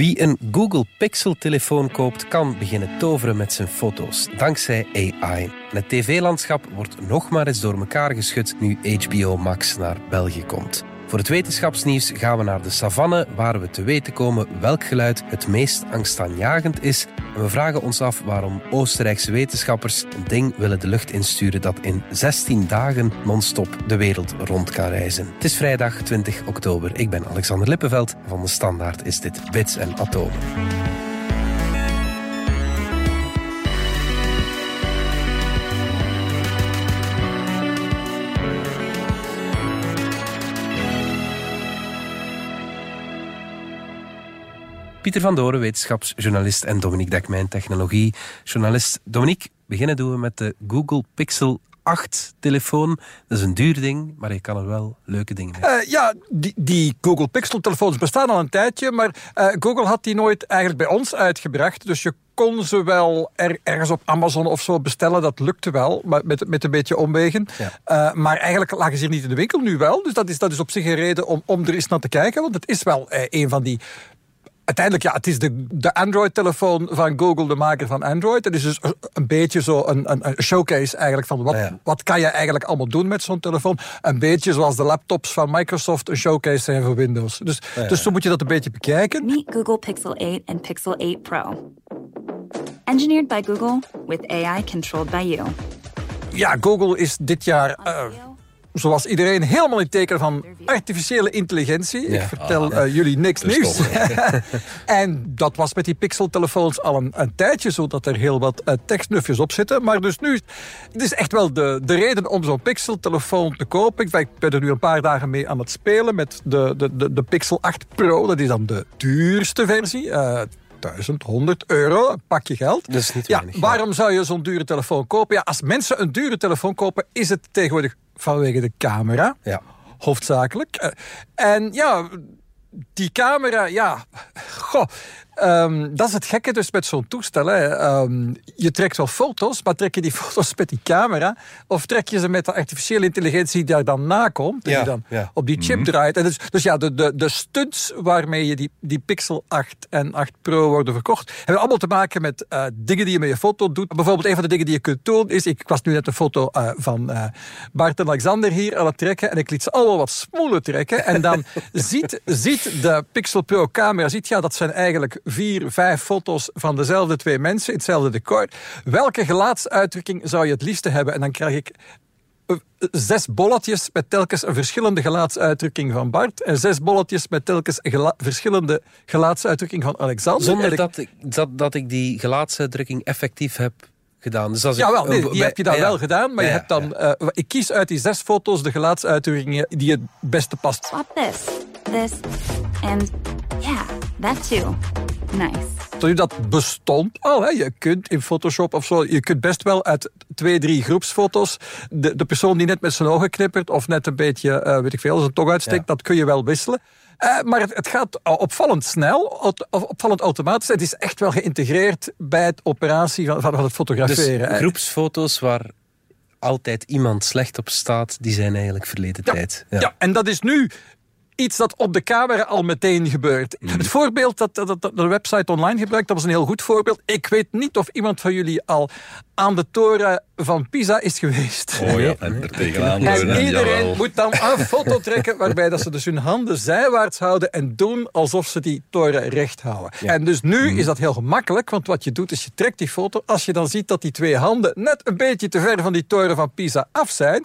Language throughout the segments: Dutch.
Wie een Google Pixel-telefoon koopt, kan beginnen toveren met zijn foto's, dankzij AI. het tv-landschap wordt nog maar eens door elkaar geschud nu HBO Max naar België komt. Voor het wetenschapsnieuws gaan we naar de savanne, waar we te weten komen welk geluid het meest angstaanjagend is. En we vragen ons af waarom Oostenrijkse wetenschappers een ding willen de lucht insturen dat in 16 dagen non-stop de wereld rond kan reizen. Het is vrijdag 20 oktober. Ik ben Alexander Lippenveld. Van de Standaard is dit Bits en Atomen. Pieter van Doren, wetenschapsjournalist en Dominique Dekmijn, technologiejournalist. Dominique, beginnen doen we met de Google Pixel 8 telefoon. Dat is een duur ding, maar je kan er wel leuke dingen mee. Uh, ja, die, die, Google Pixel telefoons bestaan al een tijdje, maar uh, Google had die nooit eigenlijk bij ons uitgebracht. Dus je kon ze wel er, ergens op Amazon of zo bestellen. Dat lukte wel, maar met, met een beetje omwegen. Ja. Uh, maar eigenlijk lagen ze hier niet in de winkel, nu wel. Dus dat is, dat is op zich een reden om, om er eens naar te kijken. Want het is wel een van die uiteindelijk, ja, het is de, de Android-telefoon van Google, de maker van Android. Het is dus een beetje zo een, een, een showcase eigenlijk van wat, wat kan je eigenlijk allemaal doen met zo'n telefoon. Een beetje zoals de laptops van Microsoft een showcase zijn voor Windows. Dus, dus zo moet je dat een beetje bekijken. Meet Google Pixel 8 en Pixel 8 Pro. Engineered by Google, with AI controlled by you. Ja, Google is dit jaar... Uh, zoals iedereen helemaal in teken van artificiële intelligentie. Ik vertel uh, jullie niks nieuws. en dat was met die Pixel-telefoons al een, een, tijdje zo dat er heel wat uh, tekstnufjes op zitten. Maar dus nu, het is echt wel de, de reden om zo'n Pixel-telefoon te kopen. Ik ben er nu een paar dagen mee aan het spelen met de, de, de, de Pixel 8 Pro. Dat is dan de duurste versie. Uh, 1100 euro, een pakje geld. Dat is niet ja, waarom zou je zo'n dure telefoon kopen? Ja, als mensen een dure telefoon kopen, is het tegenwoordig vanwege de camera. Ja. Hoofdzakelijk. Eh, en ja, die camera, ja, goh, Um, dat is het gekke dus met zo'n toestel. Hè. Um, je trekt wel foto's, maar trek je die foto's met die camera? Of trek je ze met de artificiële intelligentie die daar dan nakomt? Die dan ja. op die chip mm -hmm. draait. En dus, dus ja, de, de, de stunts waarmee je die, die Pixel 8 en 8 Pro worden verkocht... hebben allemaal te maken met uh, dingen die je met je foto doet. Bijvoorbeeld een van de dingen die je kunt doen is... Ik was nu net een foto uh, van uh, Bart en Alexander hier aan het trekken. En ik liet ze allemaal wat smoelen trekken. En dan ziet, ziet de Pixel Pro camera... Ziet, ja, dat zijn eigenlijk vier, vijf foto's van dezelfde twee mensen, hetzelfde decor. Welke gelaatsuitdrukking zou je het liefste hebben? En dan krijg ik eh, zes bolletjes met telkens een verschillende gelaatsuitdrukking van Bart en zes bolletjes met telkens een gela verschillende gelaatsuitdrukking van Alexander. Zonder dat ik, dat, dat ik die gelaatsuitdrukking effectief heb gedaan. Dus als ja, wel, nee, die heb je dan wel gedaan, maar je hebt dan... Uh, ik kies uit die zes foto's de gelaatsuitdrukkingen die het beste past. Swap this, this, and that too. Nice. Dat bestond al. Hè. Je kunt in Photoshop of zo, je kunt best wel uit twee, drie groepsfoto's de, de persoon die net met zijn ogen knippert of net een beetje, uh, weet ik veel, zijn tong uitsteekt, dat kun je wel wisselen. Uh, maar het, het, gaat opvallend snel, opvallend automatisch. Het is echt wel geïntegreerd bij het operatie van, van het fotograferen. Dus groepsfoto's waar altijd iemand slecht op staat, die zijn eigenlijk verleden ja, tijd. Ja. ja. en dat is nu iets dat op de camera al meteen gebeurt. Mm. Het voorbeeld dat, dat, dat, de website online gebruikt, dat was een heel goed voorbeeld. Ik weet niet of iemand van jullie al aan de toren van Pisa is geweest. Oh ja, en er tegenaan. En iedereen moet dan een foto trekken waarbij dat ze dus hun handen zijwaarts houden en doen alsof ze die toren recht houden. En dus nu mm. is dat heel gemakkelijk, want wat je doet is je trekt die foto. Als je dan ziet dat die twee handen net een beetje te ver van die toren van Pisa af zijn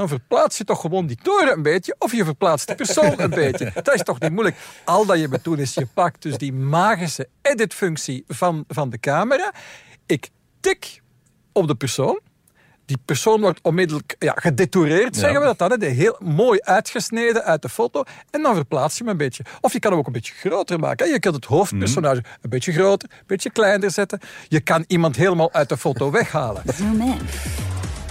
dan verplaats je toch gewoon die toren een beetje of je verplaatst de persoon een beetje. Dat is toch niet moeilijk. Al dat je moet doen is je pakt dus die magische editfunctie van, van de camera. Ik tik op de persoon. Die persoon wordt onmiddellijk ja, gedetoureerd, zeggen we dat dan. Heel mooi uitgesneden uit de foto. En dan verplaats je hem een beetje. Of je kan hem ook een beetje groter maken. Je kan het hoofdpersonage een beetje groter, een beetje kleiner zetten. Je kan iemand helemaal uit de foto weghalen. Zoom in.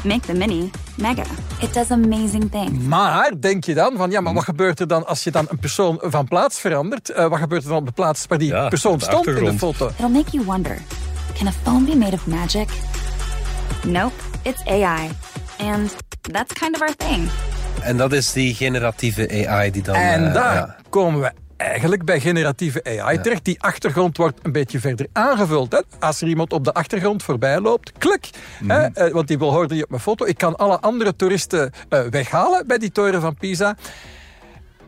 Make the mini mega. It does amazing things. Maar denk je dan van ja, maar wat gebeurt er dan als je dan een persoon van plaats verandert? Uh, wat gebeurt er dan op de plaats waar die ja, persoon stond in de foto? It'll make you wonder. Can a phone be made of magic? Nope, it's AI. And that's kind of our thing. En dat is die generatieve AI die dan... En uh, daar ja. komen we eigenlijk bij generatieve AI terecht. Die achtergrond wordt een beetje verder aangevuld. Hè. Als er iemand op de achtergrond voorbij loopt, klik. hè, mhm. eh, want die wil horen op mijn foto. Ik kan alle andere toeristen uh, weghalen bij die toren van Pisa.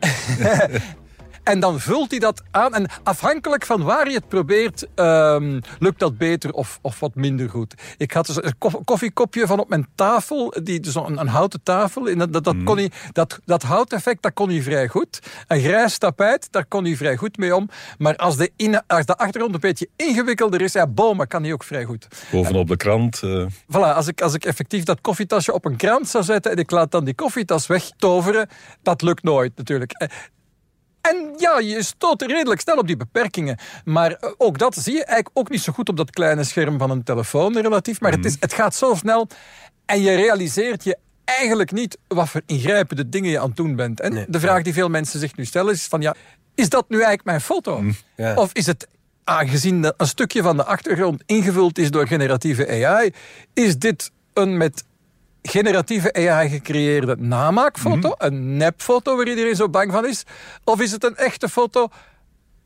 En dan vult hij dat aan. En afhankelijk van waar je het probeert, um, lukt dat beter of, of wat minder goed. Ik had dus een koffiekopje van op mijn tafel, die, dus een, een houten tafel. En dat, dat, dat, kon hij, dat, dat houteffect, dat kon hij vrij goed. Een grijs tapijt, daar kon hij vrij goed mee om. Maar als de, in, als de achtergrond een beetje ingewikkelder is, ja, bomen kan hij ook vrij goed. Bovenop de krant. Uh... Voilà, als ik, als ik effectief dat koffietasje op een krant zou zetten en ik laat dan die koffietas wegtoveren, dat lukt nooit natuurlijk. En ja, je stoot redelijk snel op die beperkingen. Maar eh, ook dat zie je eigenlijk ook niet zo goed op dat kleine scherm van een telefoon relatief. Maar het, is, mhm. het gaat zo snel en je realiseert je eigenlijk niet wat voor ingrijpende dingen je aan het doen bent. En de vraag die veel mensen zich nu stellen is van ja, is dat nu eigenlijk mijn foto? Mhm. Of is het aangezien een stukje van de achtergrond ingevuld is door generatieve AI, is dit een met generatieve AI gecreëerde namaakfoto, mhm. een nepfoto waar iedereen zo bang van is? Of is het een echte foto?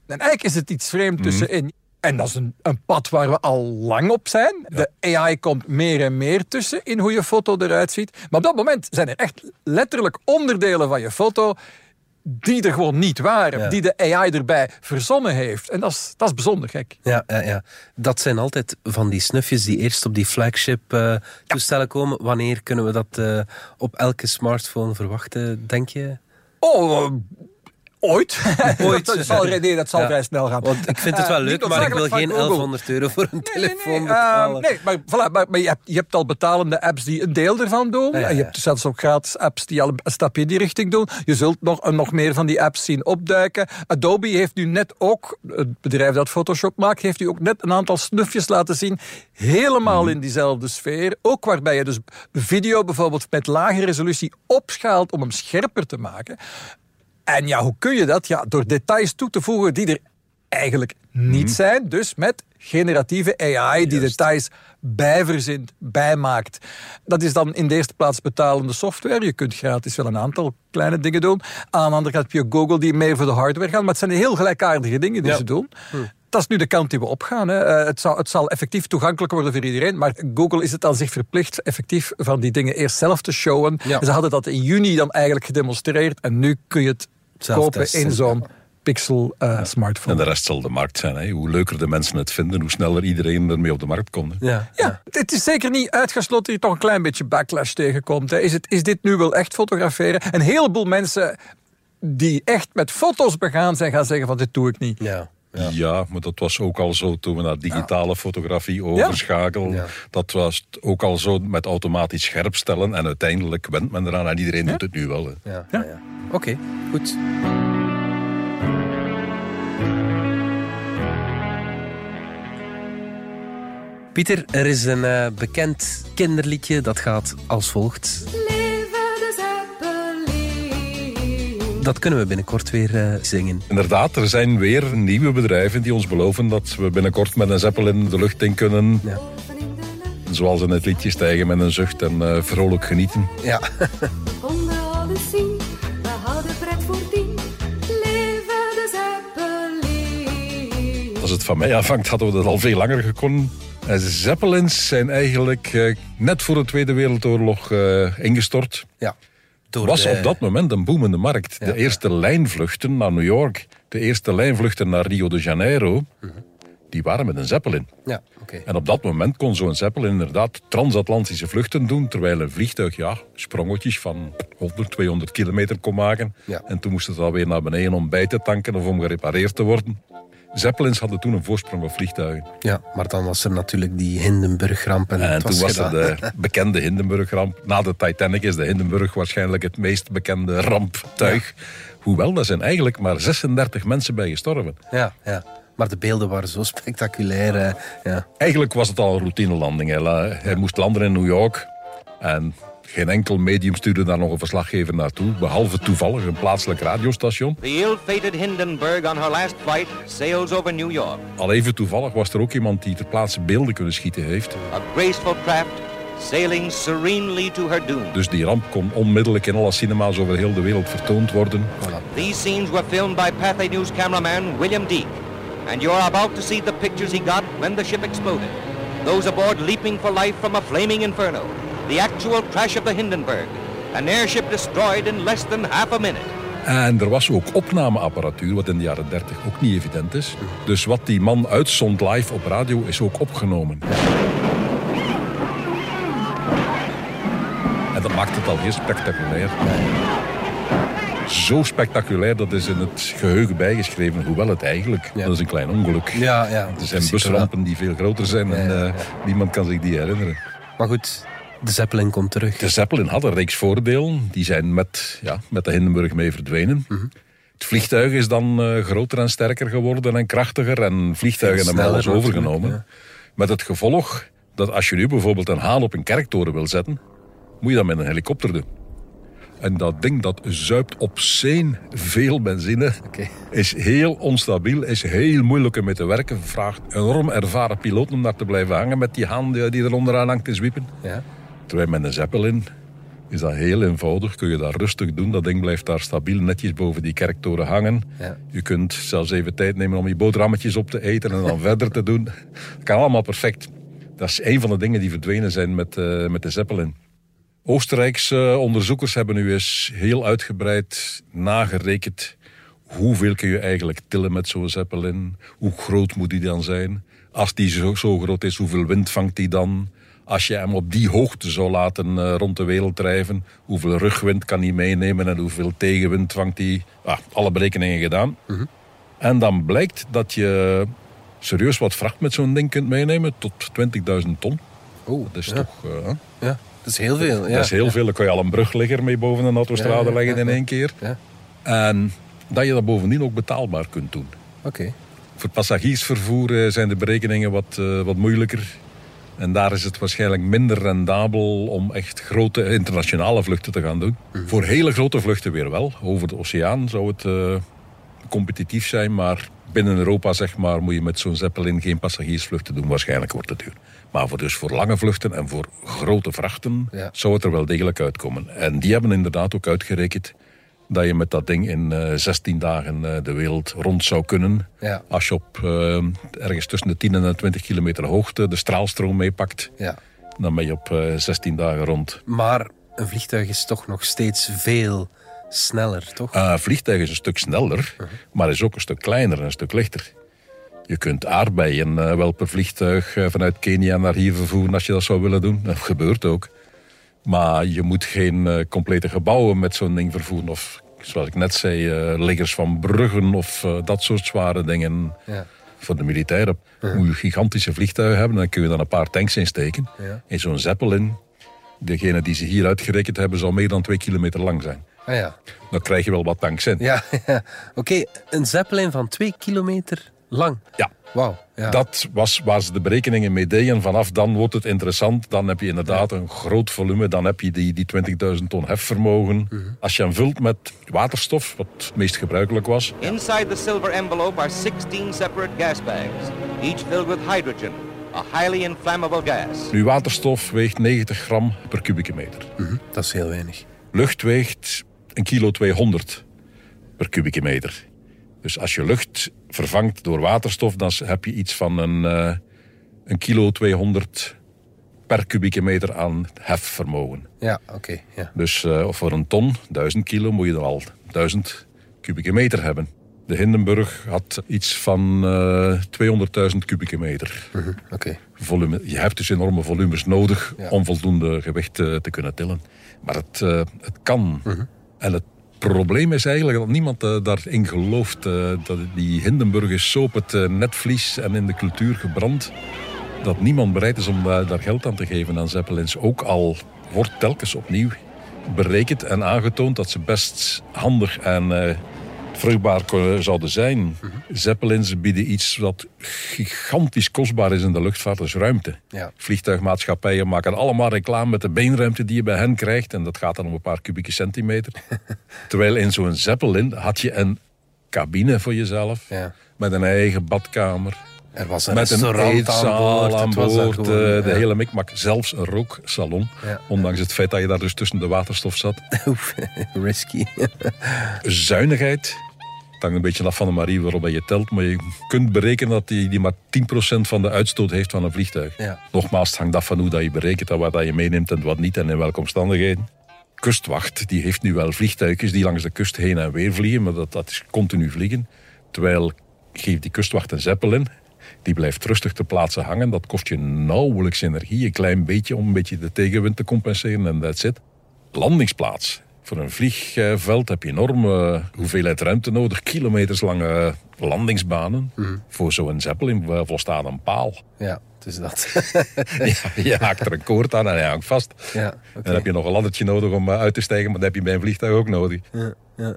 En eigenlijk is het iets vreemd mhm. tussenin. En dat is een, een, pad waar we al lang op zijn. De AI komt meer en meer tussen in hoe je foto eruit ziet. Maar op dat moment zijn er echt letterlijk onderdelen van je foto die er gewoon niet waren. Die de AI erbij verzonnen heeft. En dat is, dat is bijzonder gek. Ja, ja, ja, dat zijn altijd van die snufjes die eerst op die flagship uh, toestellen komen. Wanneer kunnen we dat uh, op elke smartphone verwachten, denk je? Oh, Ooit. Ooit. dat zal, nee, dat zal vrij snel gaan. Want ik vind het wel eh, leuk, maar ik wil geen 1100 euro voor een telefoon nee, betalen. nee, maar, voilà, maar, maar je, hebt, je, hebt, al betalende apps die een deel ervan doen. En je hebt zelfs ook gratis apps die al een stapje in die richting doen. Je zult nog, nog meer van die apps zien opduiken. Adobe heeft nu net ook, het bedrijf dat Photoshop maakt, heeft nu ook net een aantal snufjes laten zien. Helemaal mhm. in diezelfde sfeer. Ook waarbij je dus video bijvoorbeeld met lage resolutie opschaalt om hem scherper te maken. En ja, hoe kun je dat? Ja, door details toe te voegen die er eigenlijk niet mhm. zijn. Dus met generatieve AI die details bijverzint, bijmaakt. Dat is dan in de eerste plaats betalende software. Je kunt gratis wel een aantal kleine dingen doen. Aan de andere kant heb je Google die meer voor de hardware gaan. Maar het zijn heel gelijkaardige dingen die ze doen. Hm. Dat is nu de kant die we opgaan. Hè. Eh, het, zal, het zal effectief toegankelijk worden voor iedereen. Maar Google is het aan zich verplicht effectief van die dingen eerst zelf te showen. Ze hadden dat in juni dan eigenlijk gedemonstreerd. En nu kun je het kopen in zo'n Pixel uh, smartphone. En de rest zal de markt zijn. Hè? Hoe leuker de mensen het vinden, hoe sneller iedereen ermee op de markt komt. Ja, ja, het is zeker niet uitgesloten dat je toch een klein beetje backlash tegenkomt. Hè? Is, het, is dit nu wel echt fotograferen? Een heleboel mensen die echt met foto's begaan zijn, gaan zeggen van dit doe ik niet. Ja. Ja. maar dat was ook al zo toen we naar digitale fotografie overschakelden. Dat was ook al zo met automatisch scherpstellen. En uiteindelijk went men eraan en iedereen doet het nu wel. Ja, ja. Oké, goed. Pieter, er is een uh, bekend kinderliedje dat gaat als volgt. Dat kunnen we binnenkort weer uh, zingen. Inderdaad, er zijn weer nieuwe bedrijven die ons beloven dat we binnenkort met een zeppelin de lucht in kunnen. Ja. Zoals in het liedje stijgen met een zucht en uh, vrolijk genieten. Ja. Als het van mij afhangt, hadden we dat al veel langer gekonnen. Uh, Zeppelins zijn eigenlijk uh, net voor de Tweede Wereldoorlog uh, ingestort. Ja was op dat moment een boemende markt. de eerste lijnvluchten naar New York, de eerste lijnvluchten naar Rio de Janeiro, die waren met een Zeppelin. Ja, okay. En op dat moment kon zo'n Zeppelin inderdaad transatlantische vluchten doen, terwijl een vliegtuig ja, sprongetjes van 100, 200 kilometer kon maken. Ja. En toen moest het alweer naar beneden om bij te tanken of om gerepareerd te worden. Zeppelins hadden toen een voorsprong op vliegtuigen. Ja, maar dan was er natuurlijk die Hindenburg-ramp. En, en toen was er de bekende Hindenburg-ramp. Na de Titanic is de Hindenburg waarschijnlijk het meest bekende ramptuig. Hoewel, daar zijn eigenlijk maar 36 mensen bij gestorven. Ja, ja. Maar de beelden waren zo spectaculair. Ja. Eigenlijk was het al een routinelanding. Hij moest landen in New York. En geen enkel medium stuurde daar nog een verslaggever naartoe, behalve toevallig een plaatselijk radiostation. The ill-fated Hindenburg on her last flight sails over New York. Al even toevallig was er ook iemand die ter plaatse beelden kunnen schieten heeft. A graceful craft sailing serenely to her doom. Dus die ramp kon onmiddellijk in alle cinema's over heel de wereld vertoond worden. Voilà. These scenes were filmed by Pathé News cameraman William Deek. And you're about to see the pictures he got when the ship exploded. Those aboard leaping for life from a flaming inferno. The actual crash of the Hindenburg. An airship destroyed in less than half a minute. En er was ook opnameapparatuur, wat in de jaren 30 ook niet evident is. Dus wat die man uitzond live op radio is ook opgenomen. En dat maakt het al heel spectaculair. Zo spectaculair, dat is in het geheugen bijgeschreven. Hoewel het eigenlijk, dat is een klein ongeluk. Ja, ja, er zijn busrampen die veel groter zijn en uh, niemand kan zich die herinneren. Maar goed, de Zeppelin komt terug. De Zeppelin had een reeks voordelen. Die zijn met, ja, met de Hindenburg mee verdwenen. Mhm. Het vliegtuig is dan uh, groter en sterker geworden en krachtiger. En vliegtuigen hebben alles overgenomen. Met het gevolg dat als je nu bijvoorbeeld een haan op een kerktoren wil zetten, moet je dat met een helikopter doen. En dat ding dat zuipt op zeen veel benzine. Is heel onstabiel, is heel moeilijk om mee te werken. Vraagt enorm ervaren piloten om daar te blijven hangen met die haan die er onderaan hangt te zwiepen. Ja. Terwijl met een Zeppelin is dat heel eenvoudig. Kun je dat rustig doen. Dat ding blijft daar stabiel netjes boven die kerktoren hangen. Ja. Je kunt zelfs even tijd nemen om je boterhammetjes op te eten en dan verder te doen. Dat kan allemaal perfect. Dat is een van de dingen die verdwenen zijn met, uh, met de Zeppelin. Oostenrijkse onderzoekers hebben nu eens heel uitgebreid nagerekend hoeveel kun je eigenlijk tillen met zo'n Zeppelin? Hoe groot moet die dan zijn? Als die zo, zo groot is, hoeveel wind vangt die dan? Als je hem op die hoogte zou laten uh, rond de wereld drijven, hoeveel rugwind kan hij meenemen en hoeveel tegenwind vangt hij? Ah, alle berekeningen gedaan. Mhm. En dan blijkt dat je serieus wat vracht met zo'n ding kunt meenemen, tot 20.000 ton. Oh, dat is ja. toch... Uh, ja. Dat is heel veel. Ja. Dat is heel veel. Dan kan je al een brugligger mee boven een autostrade leggen in één keer. En dat je dat bovendien ook betaalbaar kunt doen. Oké. Voor passagiersvervoer eh, zijn de berekeningen wat, uh, wat moeilijker. En daar is het waarschijnlijk minder rendabel om echt grote internationale vluchten te gaan doen. Mhm. Voor hele grote vluchten weer wel. Over de oceaan zou het uh, competitief zijn, maar binnen Europa zeg maar, moet je met zo'n Zeppelin geen passagiersvluchten doen. Waarschijnlijk wordt het duur. Maar voor, dus voor lange vluchten en voor grote vrachten zou het er wel degelijk uitkomen. En die hebben inderdaad ook uitgerekend dat je met dat ding in uh, eh, 16 dagen uh, de wereld rond zou kunnen. Ja. Als je op uh, ergens tussen de 10 en de 20 kilometer hoogte de straalstroom meepakt, ja. dan ben je op 16 dagen rond. Maar een vliegtuig is toch nog steeds veel sneller, toch? Een vliegtuig is een stuk sneller, -huh. maar is ook een stuk kleiner en een stuk lichter. Je kunt aardbeien wel per vliegtuig vanuit Kenia naar hier vervoeren als je dat zou willen doen. Dat gebeurt ook. Maar je moet geen uh, complete gebouwen met zo'n ding vervoeren. Of zoals ik net zei, liggers van bruggen of dat soort zware dingen. Ja. Voor de militairen -huh. moet je gigantische vliegtuigen hebben. Dan kun je dan een paar tanks insteken. Ja. In zo'n Zeppelin, degene die ze hier uitgerekend hebben, zal meer dan twee kilometer lang zijn. Ah, ja. Dan krijg je wel wat tanks in. Ja, ja. oké. Okay, een Zeppelin van twee kilometer lang? Ja. Wauw. Ja. Dat was waar ze de berekeningen mee deden. Vanaf dan wordt het interessant. Dan heb je inderdaad ja. een groot volume. Dan heb je die, die 20.000 ton hefvermogen. Mm -hmm. Als je hem vult met waterstof, wat het meest gebruikelijk was. Inside the silver envelope are 16 separate gas bags. Each filled with hydrogen. A highly inflammable gas. Nu, waterstof weegt 90 gram per kubieke meter. Mm -hmm. Dat is heel weinig. Lucht weegt een kilo 200 per kubieke meter. Dus als je lucht vervangt door waterstof, dan heb je iets van een, uh, een kilo 200 per kubieke meter aan hefvermogen. Ja, oké. Okay, ja. Dus uh, voor een ton, 1000 kilo, moet je dan al 1000 kubieke meter hebben. De Hindenburg had iets van uh, 200.000 kubieke meter. -hmm, okay. volume. Je hebt dus enorme volumes nodig ja. om voldoende gewicht te kunnen tillen. Maar het, het kan. -hmm. En het probleem is eigenlijk dat niemand uh, daarin gelooft. Uh, dat die Hindenburg is zo op het uh, netvlies en in de cultuur gebrand. Dat niemand bereid is om daar geld aan te geven aan Zeppelins. Ook al wordt telkens opnieuw berekend en aangetoond dat ze best handig en vruchtbaar zouden zijn. Mm -hmm. Zeppelins bieden iets wat gigantisch kostbaar is in de luchtvaart, dat is ruimte. Ja. Vliegtuigmaatschappijen maken allemaal reclame met de beenruimte die je bij hen krijgt. En dat gaat dan om een paar kubieke centimeter. Terwijl in zo'n Zeppelin had je een cabine voor jezelf. Ja. Met een eigen badkamer. Er was een Met een eetzaal aan boord, de hele mikmak. Zelfs een rooksalon. Ondanks het feit dat je daar dus tussen de waterstof zat. Risky. Zuinigheid het hangt een beetje af van de manier waarop je telt. Maar je kunt berekenen dat die, die maar 10% van de uitstoot heeft van een vliegtuig. Ja. Nogmaals, het hangt af van hoe dat je berekent en wat dat je meeneemt en wat niet en in welke omstandigheden. Kustwacht die heeft nu wel vliegtuigjes die langs de kust heen en weer vliegen, maar dat, dat is continu vliegen. Terwijl geeft die kustwacht een zeppelin, die blijft rustig te plaatsen hangen. Dat kost je nauwelijks energie, een klein beetje om een beetje de tegenwind te compenseren en that's it. Landingsplaats voor een vliegveld heb je enorme hoeveelheid ruimte nodig. Kilometers lange landingsbanen. Mhm. Voor zo'n Zeppelin volstaat een paal. Ja, het is dat. ja, je haakt er een koord aan en hij hangt vast. Ja, En dan heb je nog een laddertje nodig om eh, uit te stijgen, maar dat heb je bij een vliegtuig ook nodig. Ja, ja.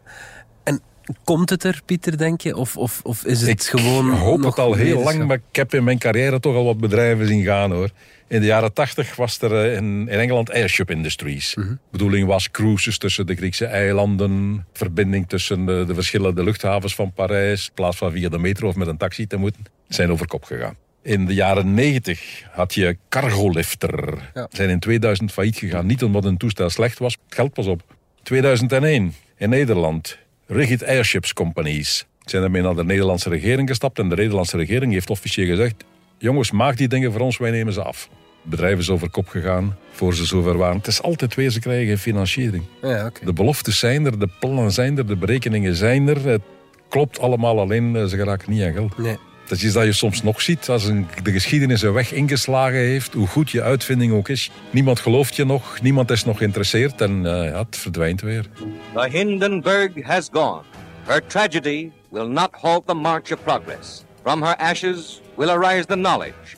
En komt het er, Pieter, denk je? Of, of, of is het ik gewoon... Ik hoop het al heel lang, maar ik heb in mijn carrière toch al wat bedrijven zien gaan, hoor. In de jaren tachtig was er eh, in, in Engeland Airship Industries. De mhm. bedoeling was cruises tussen de Griekse eilanden, verbinding tussen de, de, verschillende luchthavens van Parijs, in plaats van via de metro of met een taxi te moeten, zijn over kop gegaan. In de jaren 90 had je Cargolifter. Ja. Zijn in 2000 failliet gegaan. Niet omdat een toestel slecht was, het geld pas op. 2001 in Nederland. Rigid Airships Companies. Zijn ermee naar de Nederlandse regering gestapt. En de Nederlandse regering heeft officieel gezegd: jongens, maak die dingen voor ons, wij nemen ze af. Bedrijven is over kop gegaan voor ze zover waren. Het is altijd weer, ze krijgen financiering. Ja, De beloftes zijn er, de plannen zijn er, de berekeningen zijn er. Het klopt allemaal, alleen eh, ze geraken niet aan geld. Nee. Dat is iets dat je soms nog ziet als een, de geschiedenis een weg ingeslagen heeft, hoe goed je uitvinding ook is. Niemand gelooft je nog, niemand is nog geïnteresseerd en uh, ja, het verdwijnt weer. The Hindenburg has gone. Her tragedy will not halt the march of progress. From her ashes will arise the knowledge.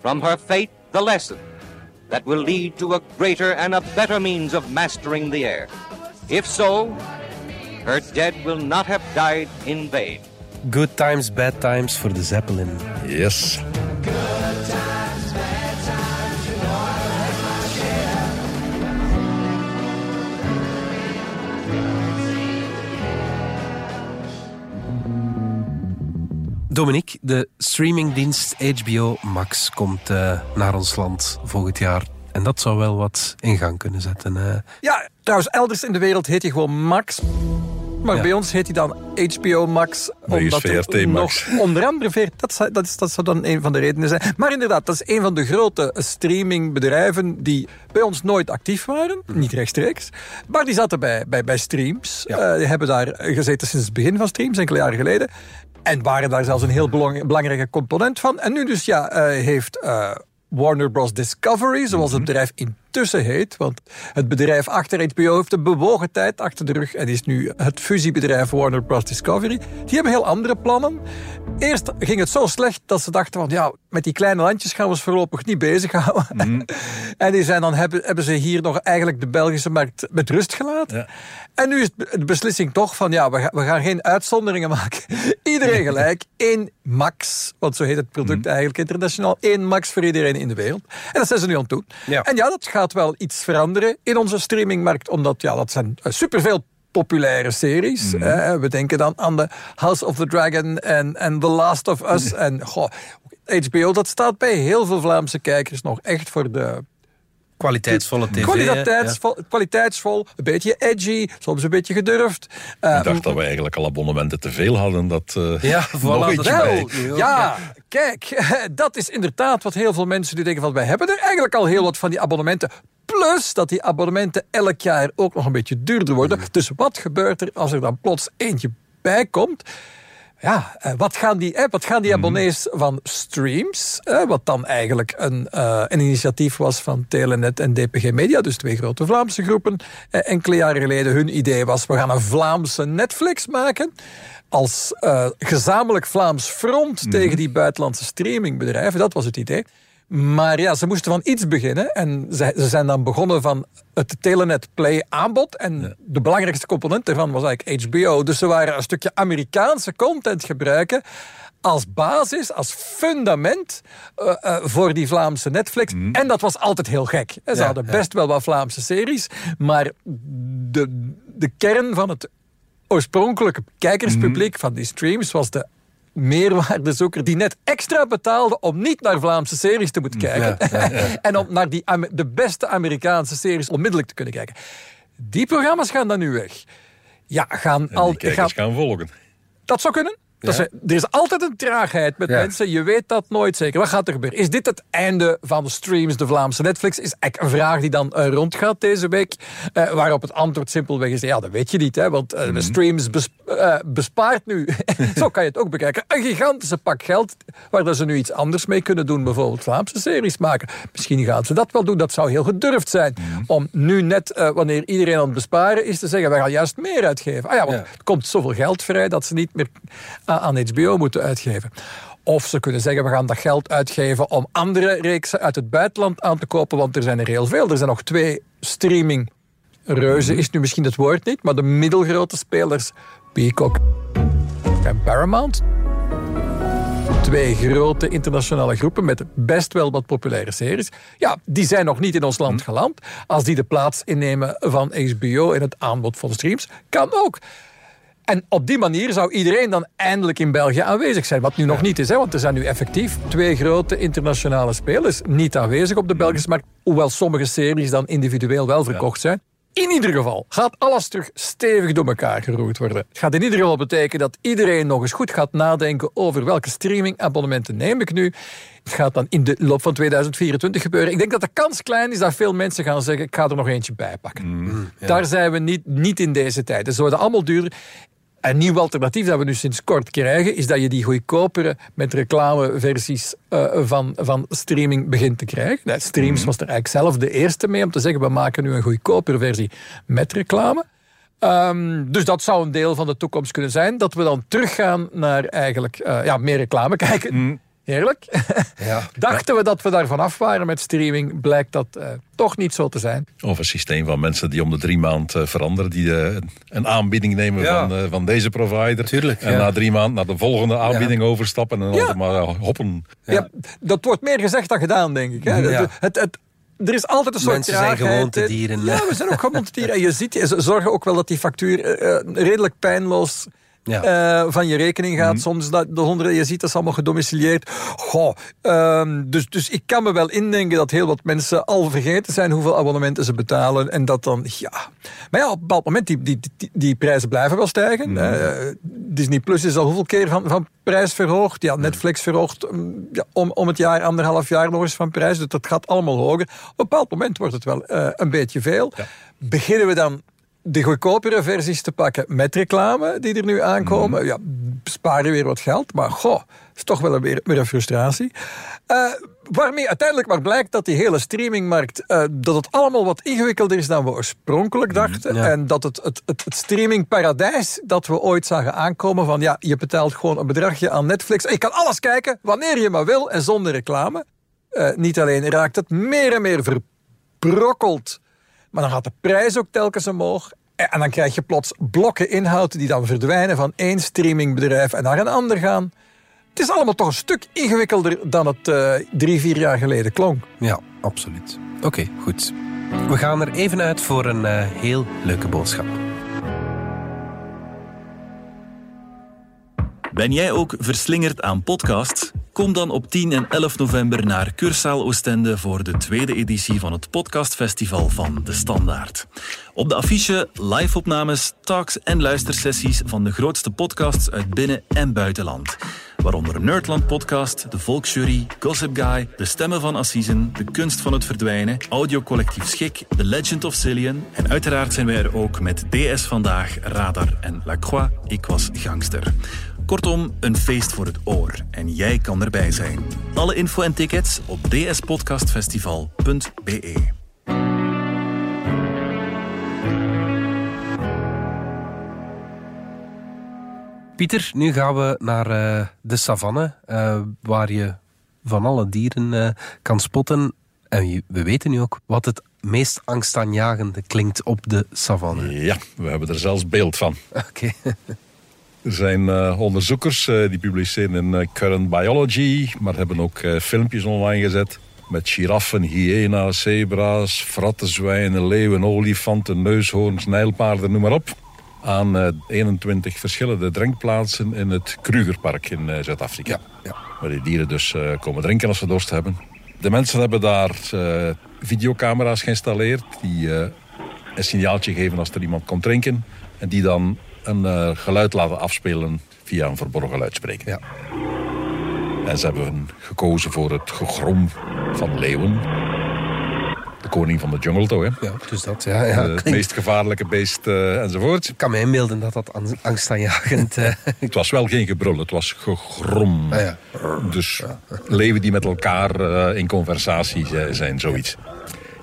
From her fate, the lesson that will lead to a greater and a better means of mastering the air. If so, her dead will not have died in vain. Good times, bad times for the Zeppelin. Yes. Dominique, de streamingdienst HBO Max komt uh, naar ons land volgend jaar. En dat zou wel wat in gang kunnen zetten. Ja, trouwens, elders in de wereld heet hij gewoon Max. Maar bij ons heet hij dan HBO Max. Omdat VRT Max. Nog, onder andere VRT, dat, dat, is, dat zou dan een van de redenen zijn. Maar inderdaad, dat is een van de grote streamingbedrijven die bij ons nooit actief waren. Mhm. Niet rechtstreeks. Maar die zaten bij, bij, bij streams. Ja. Uh, die hebben daar gezeten sinds het begin van streams, enkele jaren geleden. En waren daar zelfs een heel belangrijke component van. En nu dus ja, uh, heeft uh, Warner Bros. Discovery, zoals het mhm. bedrijf heet. Want het bedrijf achter HBO heeft een bewogen tijd achter de rug en is nu het fusiebedrijf Warner Bros. Discovery. Die hebben heel andere plannen. Eerst ging het zo slecht dat ze dachten van ja, met die kleine landjes gaan we ons voorlopig niet bezighouden. Mm. en die zijn dan hebben, hebben ze hier nog eigenlijk de Belgische markt met rust gelaten. Ja. En nu is de beslissing toch van ja, we, gaan geen uitzonderingen maken. Iedereen gelijk. één max, want zo heet het product mhm. eigenlijk internationaal. één max voor iedereen in de wereld. En dat zijn ze nu aan het doen. En ja, dat gaat wel iets veranderen in onze streamingmarkt, omdat ja, dat zijn eh, superveel populaire series. Mhm. we denken dan aan The House of the Dragon en, en The Last of Us. En goh, HBO, dat staat bij heel veel Vlaamse kijkers nog echt voor de Kwaliteitsvolle tv. Kwaliteitsvol, kwaliteitsvol, een beetje edgy, soms een beetje gedurfd. Uh, ik dacht dat we eigenlijk al abonnementen te veel hadden. Dat, uh, ja, voilà, dat wel, ja, kijk, dat is inderdaad wat heel veel mensen nu denken van... wij hebben er eigenlijk al heel wat van die abonnementen. Plus dat die abonnementen elk jaar ook nog een beetje duurder worden. Mm. Dus wat gebeurt er als er dan plots eentje bij komt ja, eh, wat gaan die, wat gaan die mhm. abonnees van streams, wat dan eigenlijk een, uh, een initiatief was van Telenet en DPG Media, dus twee grote Vlaamse groepen, enkele jaren geleden hun idee was, we gaan een Vlaamse Netflix maken als gezamenlijk Vlaams front mhm. tegen die buitenlandse streamingbedrijven. Dat was het idee. Maar ja, ze moesten van iets beginnen. En ze, ze zijn dan begonnen van het Telenet Play aanbod. En de belangrijkste component daarvan was eigenlijk HBO. Dus ze waren een stukje Amerikaanse content gebruiken als basis, als fundament uh, uh, voor die Vlaamse Netflix. Mhm. En dat was altijd heel gek. Ze hadden best wel wat Vlaamse series, maar de, de kern van het oorspronkelijke kijkerspubliek mm van die streams was de meerwaardezoeker die net extra betaalde om niet naar Vlaamse series te moeten kijken. en om naar die, de beste Amerikaanse series onmiddellijk te kunnen kijken. Die programma's gaan dan nu weg. Ja, gaan al. gaan, gaan volgen. Dat zou kunnen. Ja. er is altijd een traagheid met mensen. Je weet dat nooit zeker. Wat gaat er gebeuren? Is dit het einde van de streams, de Vlaamse Netflix? Is eigenlijk een vraag die dan uh, rondgaat deze week. Uh, waarop het antwoord simpelweg is: ja, dat weet je niet. Hè, want uh, de streams bespaart nu, zo kan je het ook bekijken, een gigantische pak geld. Waar ze nu iets anders mee kunnen doen. Bijvoorbeeld Vlaamse series maken. Misschien gaan ze dat wel doen. Dat zou heel gedurfd zijn. Mhm. Om nu net, wanneer iedereen aan het besparen is, te zeggen: wij gaan juist meer uitgeven. Ah ja, want er komt zoveel geld vrij dat ze niet meer aan HBO moeten uitgeven. Of ze kunnen zeggen, we gaan dat geld uitgeven om andere reeksen uit het buitenland aan te kopen, want er zijn er heel veel. Er zijn nog twee streaming reuzen, is nu misschien het woord niet, maar de middelgrote spelers, Peacock en Paramount. Twee grote internationale groepen met best wel wat populaire series. Ja, die zijn nog niet in ons land geland. Als die de plaats innemen van HBO in het aanbod van streams, kan ook. En op die manier zou iedereen dan eindelijk in België aanwezig zijn. Wat nu nog niet is, hè, want er zijn nu effectief twee grote internationale spelers niet aanwezig op de Belgische markt. Hoewel sommige series dan individueel wel verkocht zijn. In ieder geval gaat alles terug stevig door elkaar geroerd worden. Het gaat in ieder geval betekenen dat iedereen nog eens goed gaat nadenken over welke streamingabonnementen neem ik nu. Het gaat dan in de loop van 2024 gebeuren. Ik denk dat de kans klein is dat veel mensen gaan zeggen: ik ga er nog eentje bij pakken. Mm, Daar zijn we niet, niet in deze tijd. Ze worden allemaal duurder. Een nieuw alternatief dat we nu sinds kort krijgen, is dat je die goedkopere met reclameversies uh, van, van streaming begint te krijgen. Nou, Streams mhm. was er eigenlijk zelf de eerste mee om te zeggen, we maken nu een goedkopere versie met reclame. Um, dus dat zou een deel van de toekomst kunnen zijn. Dat we dan teruggaan naar eigenlijk uh, ja, meer reclame kijken. Mhm. Heerlijk. Ja. Dachten we dat we daar vanaf waren met streaming, blijkt dat uh, toch niet zo te zijn. Of een systeem van mensen die om de drie maanden uh, veranderen, die uh, een aanbieding nemen van, van deze provider. Tuurlijk, en na drie maanden naar de volgende aanbieding overstappen en dan maar hoppen. Ja. dat wordt meer gezegd dan gedaan, denk ik. Hè? Het, het, het, er is altijd een soort Mensen zijn gewoontedieren. Ja, we zijn ook gewoontedieren. En je ziet, ze zorgen ook wel dat die factuur redelijk pijnloos ja. uh, van je rekening gaat. Mm. Soms dat, de honderden, je ziet dat is allemaal gedomicileerd. Goh, um, dus, dus ik kan me wel indenken dat heel wat mensen al vergeten zijn hoeveel abonnementen ze betalen. En dat dan, ja. Maar ja, op een bepaald moment, die, die, die, die prijzen blijven wel stijgen. Mm. Uh, Disney Plus is al hoeveel keer van, van prijs verhoogd. Ja, Netflix verhoogt um, ja, om, om het jaar, anderhalf jaar nog eens van prijs. Dus dat gaat allemaal hoger. Op een bepaald moment wordt het wel uh, een beetje veel. Ja. Beginnen we dan de goedkopere versies te pakken met reclame die er nu aankomen. Mm. Ja, spaar je weer wat geld, maar goh, is toch wel weer, weer een frustratie. Uh, waarmee uiteindelijk maar blijkt dat die hele streamingmarkt, uh, dat het allemaal wat ingewikkelder is dan we oorspronkelijk mhm, dachten. En dat het, het, het, het streamingparadijs dat we ooit zagen aankomen van ja, je betaalt gewoon een bedragje aan Netflix. En je kan alles kijken wanneer je maar wil en zonder reclame. Uh, niet alleen raakt het meer en meer verbrokkeld maar dan gaat de prijs ook telkens omhoog. En dan krijg je plots blokken inhoud die dan verdwijnen van één streamingbedrijf en naar een ander gaan. Het is allemaal toch een stuk ingewikkelder dan het uh, drie, vier jaar geleden klonk. Ja, absoluut. Oké, goed. We gaan er even uit voor een uh, heel leuke boodschap. Ben jij ook verslingerd aan podcasts? Kom dan op 10 en 11 november naar Cursaal Oostende voor de tweede editie van het podcastfestival van De Standaard. Op de affiche live-opnames, talks en luistersessies van de grootste podcasts uit binnen- en buitenland. Waaronder Nerdland Podcast, De Volksjury, Gossip Guy, De Stemmen van Assisen, De Kunst van het Verdwijnen, Audiocollectief Schik, The Legend of Cillian en uiteraard zijn wij er ook met DS Vandaag, Radar en La Croix, Ik Was Gangster. Kortom, een feest voor het oor. En jij kan erbij zijn. Alle info en tickets op dspodcastfestival.be. Pieter, nu gaan we naar uh, de savanne, uh, waar je van alle dieren uh, kan spotten. En we weten nu ook wat het meest angstaanjagende klinkt op de savanne. Ja, we hebben er zelfs beeld van. Oké. Er zijn uh, onderzoekers uh, die publiceren in uh, Current Biology, maar hebben ook filmpjes online gezet met giraffen, hyena's, zebra's, frattenzwijnen, leeuwen, olifanten, neushoorns, nijlpaarden, noem maar op. aan 21 verschillende drinkplaatsen in het Krugerpark in Zuid-Afrika. Ja, ja. Waar die dieren dus komen drinken als ze dorst hebben. De mensen hebben daar videocamera's geïnstalleerd die een signaaltje geven als er iemand komt drinken. En die dan een geluid laten afspelen via een verborgen luidspreker. Ja. En ze hebben gekozen voor het gegrom van leeuwen. De koning van de jungle, toch? Hè? Ja, dus dat. Ja, ja. Het meest gevaarlijke beest uh, enzovoort. Ik kan me inbeelden dat dat angstaanjagend... Uh... het was wel geen gebrul, het was gegrom. Ah, ja. Dus leeuwen die met elkaar uh, in conversatie zijn, zoiets.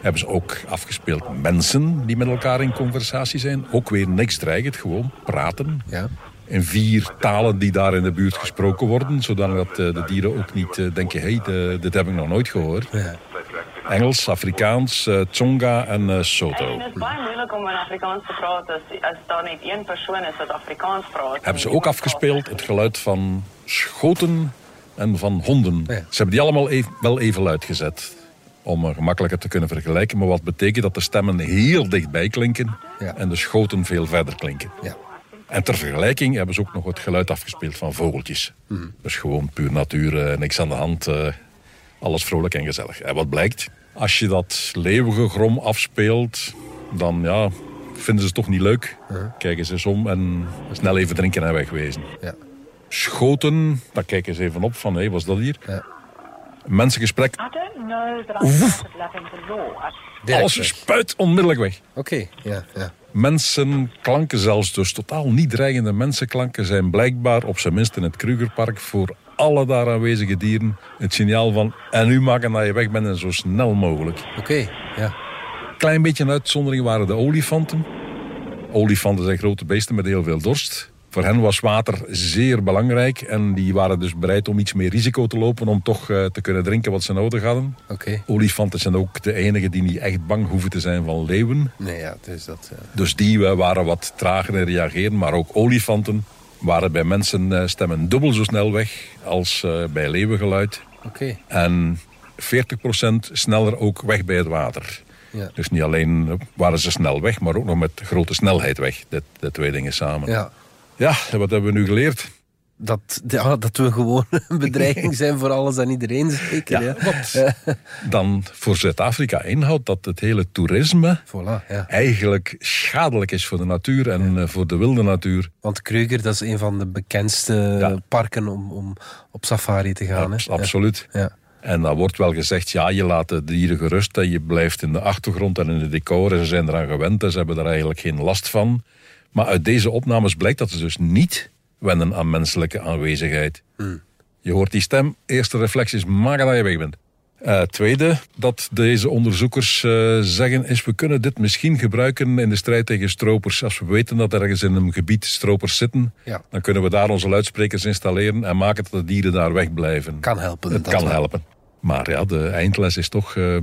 Hebben ze ook afgespeeld mensen die met elkaar in conversatie zijn. Ook weer niks dreigend, gewoon praten. Ja in vier talen die daar in de buurt gesproken worden. Zodat eh, de dieren ook niet eh, denken, hé, hey, dit heb ik nog nooit gehoord. Ja. Engels, Afrikaans, uh, Tsonga en uh, Soto. En het is baie moeilijk om in Afrikaans te praten als, als daar niet één persoon is dat Afrikaans praat. Hebben ze ook afgespeeld het geluid van schoten en van honden. Ze hebben die allemaal even, wel even luid gezet. Om gemakkelijker te kunnen vergelijken. Maar wat betekent dat de stemmen heel dichtbij klinken ja. en de schoten veel verder klinken. Ja. En ter vergelijking hebben ze ook nog het geluid afgespeeld van vogeltjes. Mm. Dus gewoon puur natuur, eh, niks aan de hand. Uh, alles vrolijk en gezellig. En wat blijkt? Als je dat leeuwige grom afspeelt, dan ja, vinden ze het toch niet leuk. Kijken ze eens om en snel even drinken en wegwezen. Ja. Schoten, dan kijken ze even op van, hé, hey, wat is dat hier? Ja. Mensengesprek. Oef. Alles spuit onmiddellijk weg. Oké, ja, ja. Mensenklanken, zelfs dus totaal niet dreigende mensenklanken, zijn blijkbaar, op zijn minst in het Krugerpark, voor alle daar aanwezige dieren het signaal van en nu maken dat je weg bent en zo snel mogelijk. Oké, ja. Klein beetje een uitzondering waren de olifanten. Olifanten zijn grote beesten met heel veel dorst. Voor hen was water zeer belangrijk en die waren dus bereid om iets meer risico te lopen om toch uh, te kunnen drinken wat ze nodig hadden. Okay. Olifanten zijn ook de enigen die niet echt bang hoeven te zijn van leeuwen. Nee, ja, dus, dat, uh... dus die uh, waren wat trager in reageren, maar ook olifanten waren bij mensen stemmen dubbel zo snel weg als bij leeuwengeluid. Okay. En 40% sneller ook weg bij het water. Ja. Dus niet alleen waren ze snel weg, maar ook nog met grote snelheid weg. De, de twee dingen samen. Ja. Ja, wat hebben we nu geleerd? Dat, ja, dat we gewoon een bedreiging zijn voor alles en iedereen, zeker. Ja, Wat dan voor Zuid-Afrika inhoudt dat het hele toerisme voilà, ja. eigenlijk schadelijk is voor de natuur en eh, voor de wilde natuur. Want Kruger, dat is een van de bekendste parken om, om op safari te gaan. Abs Absoluut. Ja. En dan wordt wel gezegd, ja, je laat de dieren gerust en je blijft in de achtergrond en in de decor. En ze zijn eraan gewend en ze hebben er eigenlijk geen last van. Maar uit deze opnames blijkt dat ze dus niet wennen aan menselijke aanwezigheid. Hmm. Je hoort die stem, eerste reflex is maken dat je weg bent. Uh, tweede, dat deze onderzoekers uh, zeggen, is we kunnen dit misschien gebruiken in de strijd tegen stropers. Als we weten dat ergens in een gebied stropers zitten, ja. dan kunnen we daar onze luidsprekers installeren en maken dat de dieren daar wegblijven. Kan helpen. Het kan helpen. Maar ja, de eindles is toch, uh,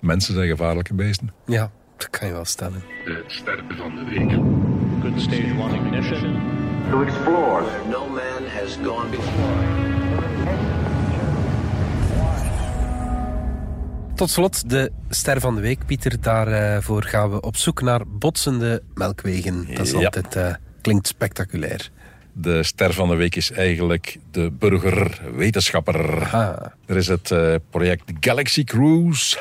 mensen zijn gevaarlijke beesten. Ja, dat kan je wel stellen. De sterren van de week. Good stage one ignition. To explore no man has gone before. Tot slot de ster van de week, Pieter. Daarvoor gaan we op zoek naar botsende melkwegen. Dat is altijd, uh, klinkt spectaculair. De ster van de week is eigenlijk de burger-wetenschapper. Er is het uh, project Galaxy Cruise.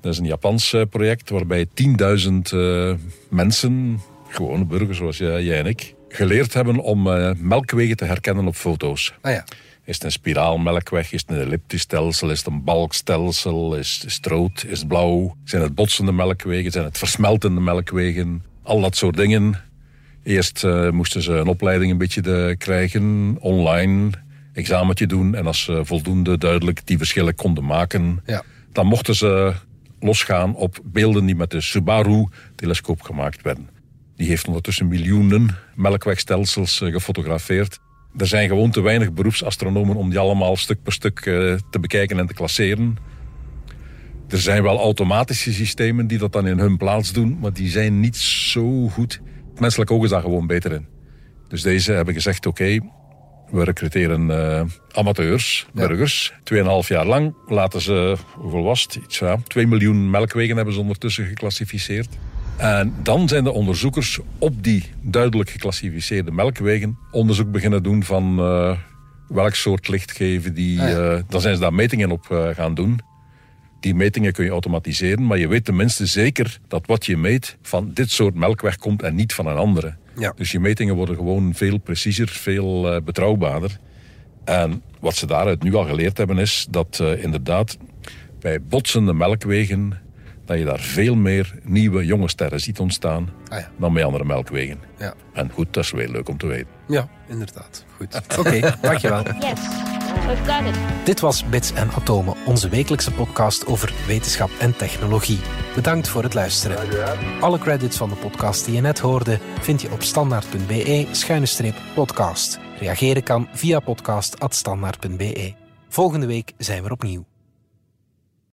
Dat is een Japans project waarbij 10.000 uh, mensen gewone burgers zoals jij, en ik, geleerd hebben om uh, melkwegen te herkennen op foto's. Ah ja. Is het een spiraalmelkweg? Is het een elliptisch stelsel? Is het een balkstelsel? Is, is het rood? Is het blauw? Zijn het botsende melkwegen? Zijn het versmeltende melkwegen? Al dat soort dingen. Eerst uh, moesten ze een opleiding een beetje de, krijgen, online, examentje doen. En als ze voldoende duidelijk die verschillen konden maken, ja. dan mochten ze losgaan op beelden die met de Subaru-telescoop gemaakt werden. Die heeft ondertussen miljoenen melkwegstelsels eh, gefotografeerd. Er zijn gewoon te weinig beroepsastronomen om die allemaal stuk per stuk eh, te bekijken en te klasseren. Er zijn wel automatische systemen die dat dan in hun plaats doen, maar die zijn niet zo goed. Het menselijk oog is daar gewoon beter in. Dus deze hebben gezegd, oké, we recruteren uh, amateurs, burgers. Tweeënhalf jaar lang laten ze, hoeveel was het? Iets, ja, 2 miljoen melkwegen hebben ze ondertussen geclassificeerd. En dan zijn de onderzoekers op die duidelijk geclassificeerde melkwegen onderzoek beginnen doen van uh, welk soort licht geven die. Uh, dan zijn ze daar metingen op uh, gaan doen. Die metingen kun je automatiseren, maar je weet tenminste zeker dat wat je meet van dit soort melkweg komt en niet van een andere. Ja. Dus je metingen worden gewoon veel preciezer, veel betrouwbaarder. En wat ze daaruit nu al geleerd hebben is dat inderdaad bij botsende melkwegen dat je daar veel meer nieuwe jonge sterren ziet ontstaan ah, ja. dan bij andere melkwegen. Ja. En goed, dat is wel leuk om te weten. Ja, inderdaad. Goed. Oké, dankjewel. Yes, we've got it. Dit was Bits en Atomen, onze wekelijkse podcast over wetenschap en technologie. Bedankt voor het luisteren. Alle credits van de podcast die je net hoorde vind je op standaard.be-podcast. Reageren kan via podcast.standaard.be. Volgende week zijn we opnieuw.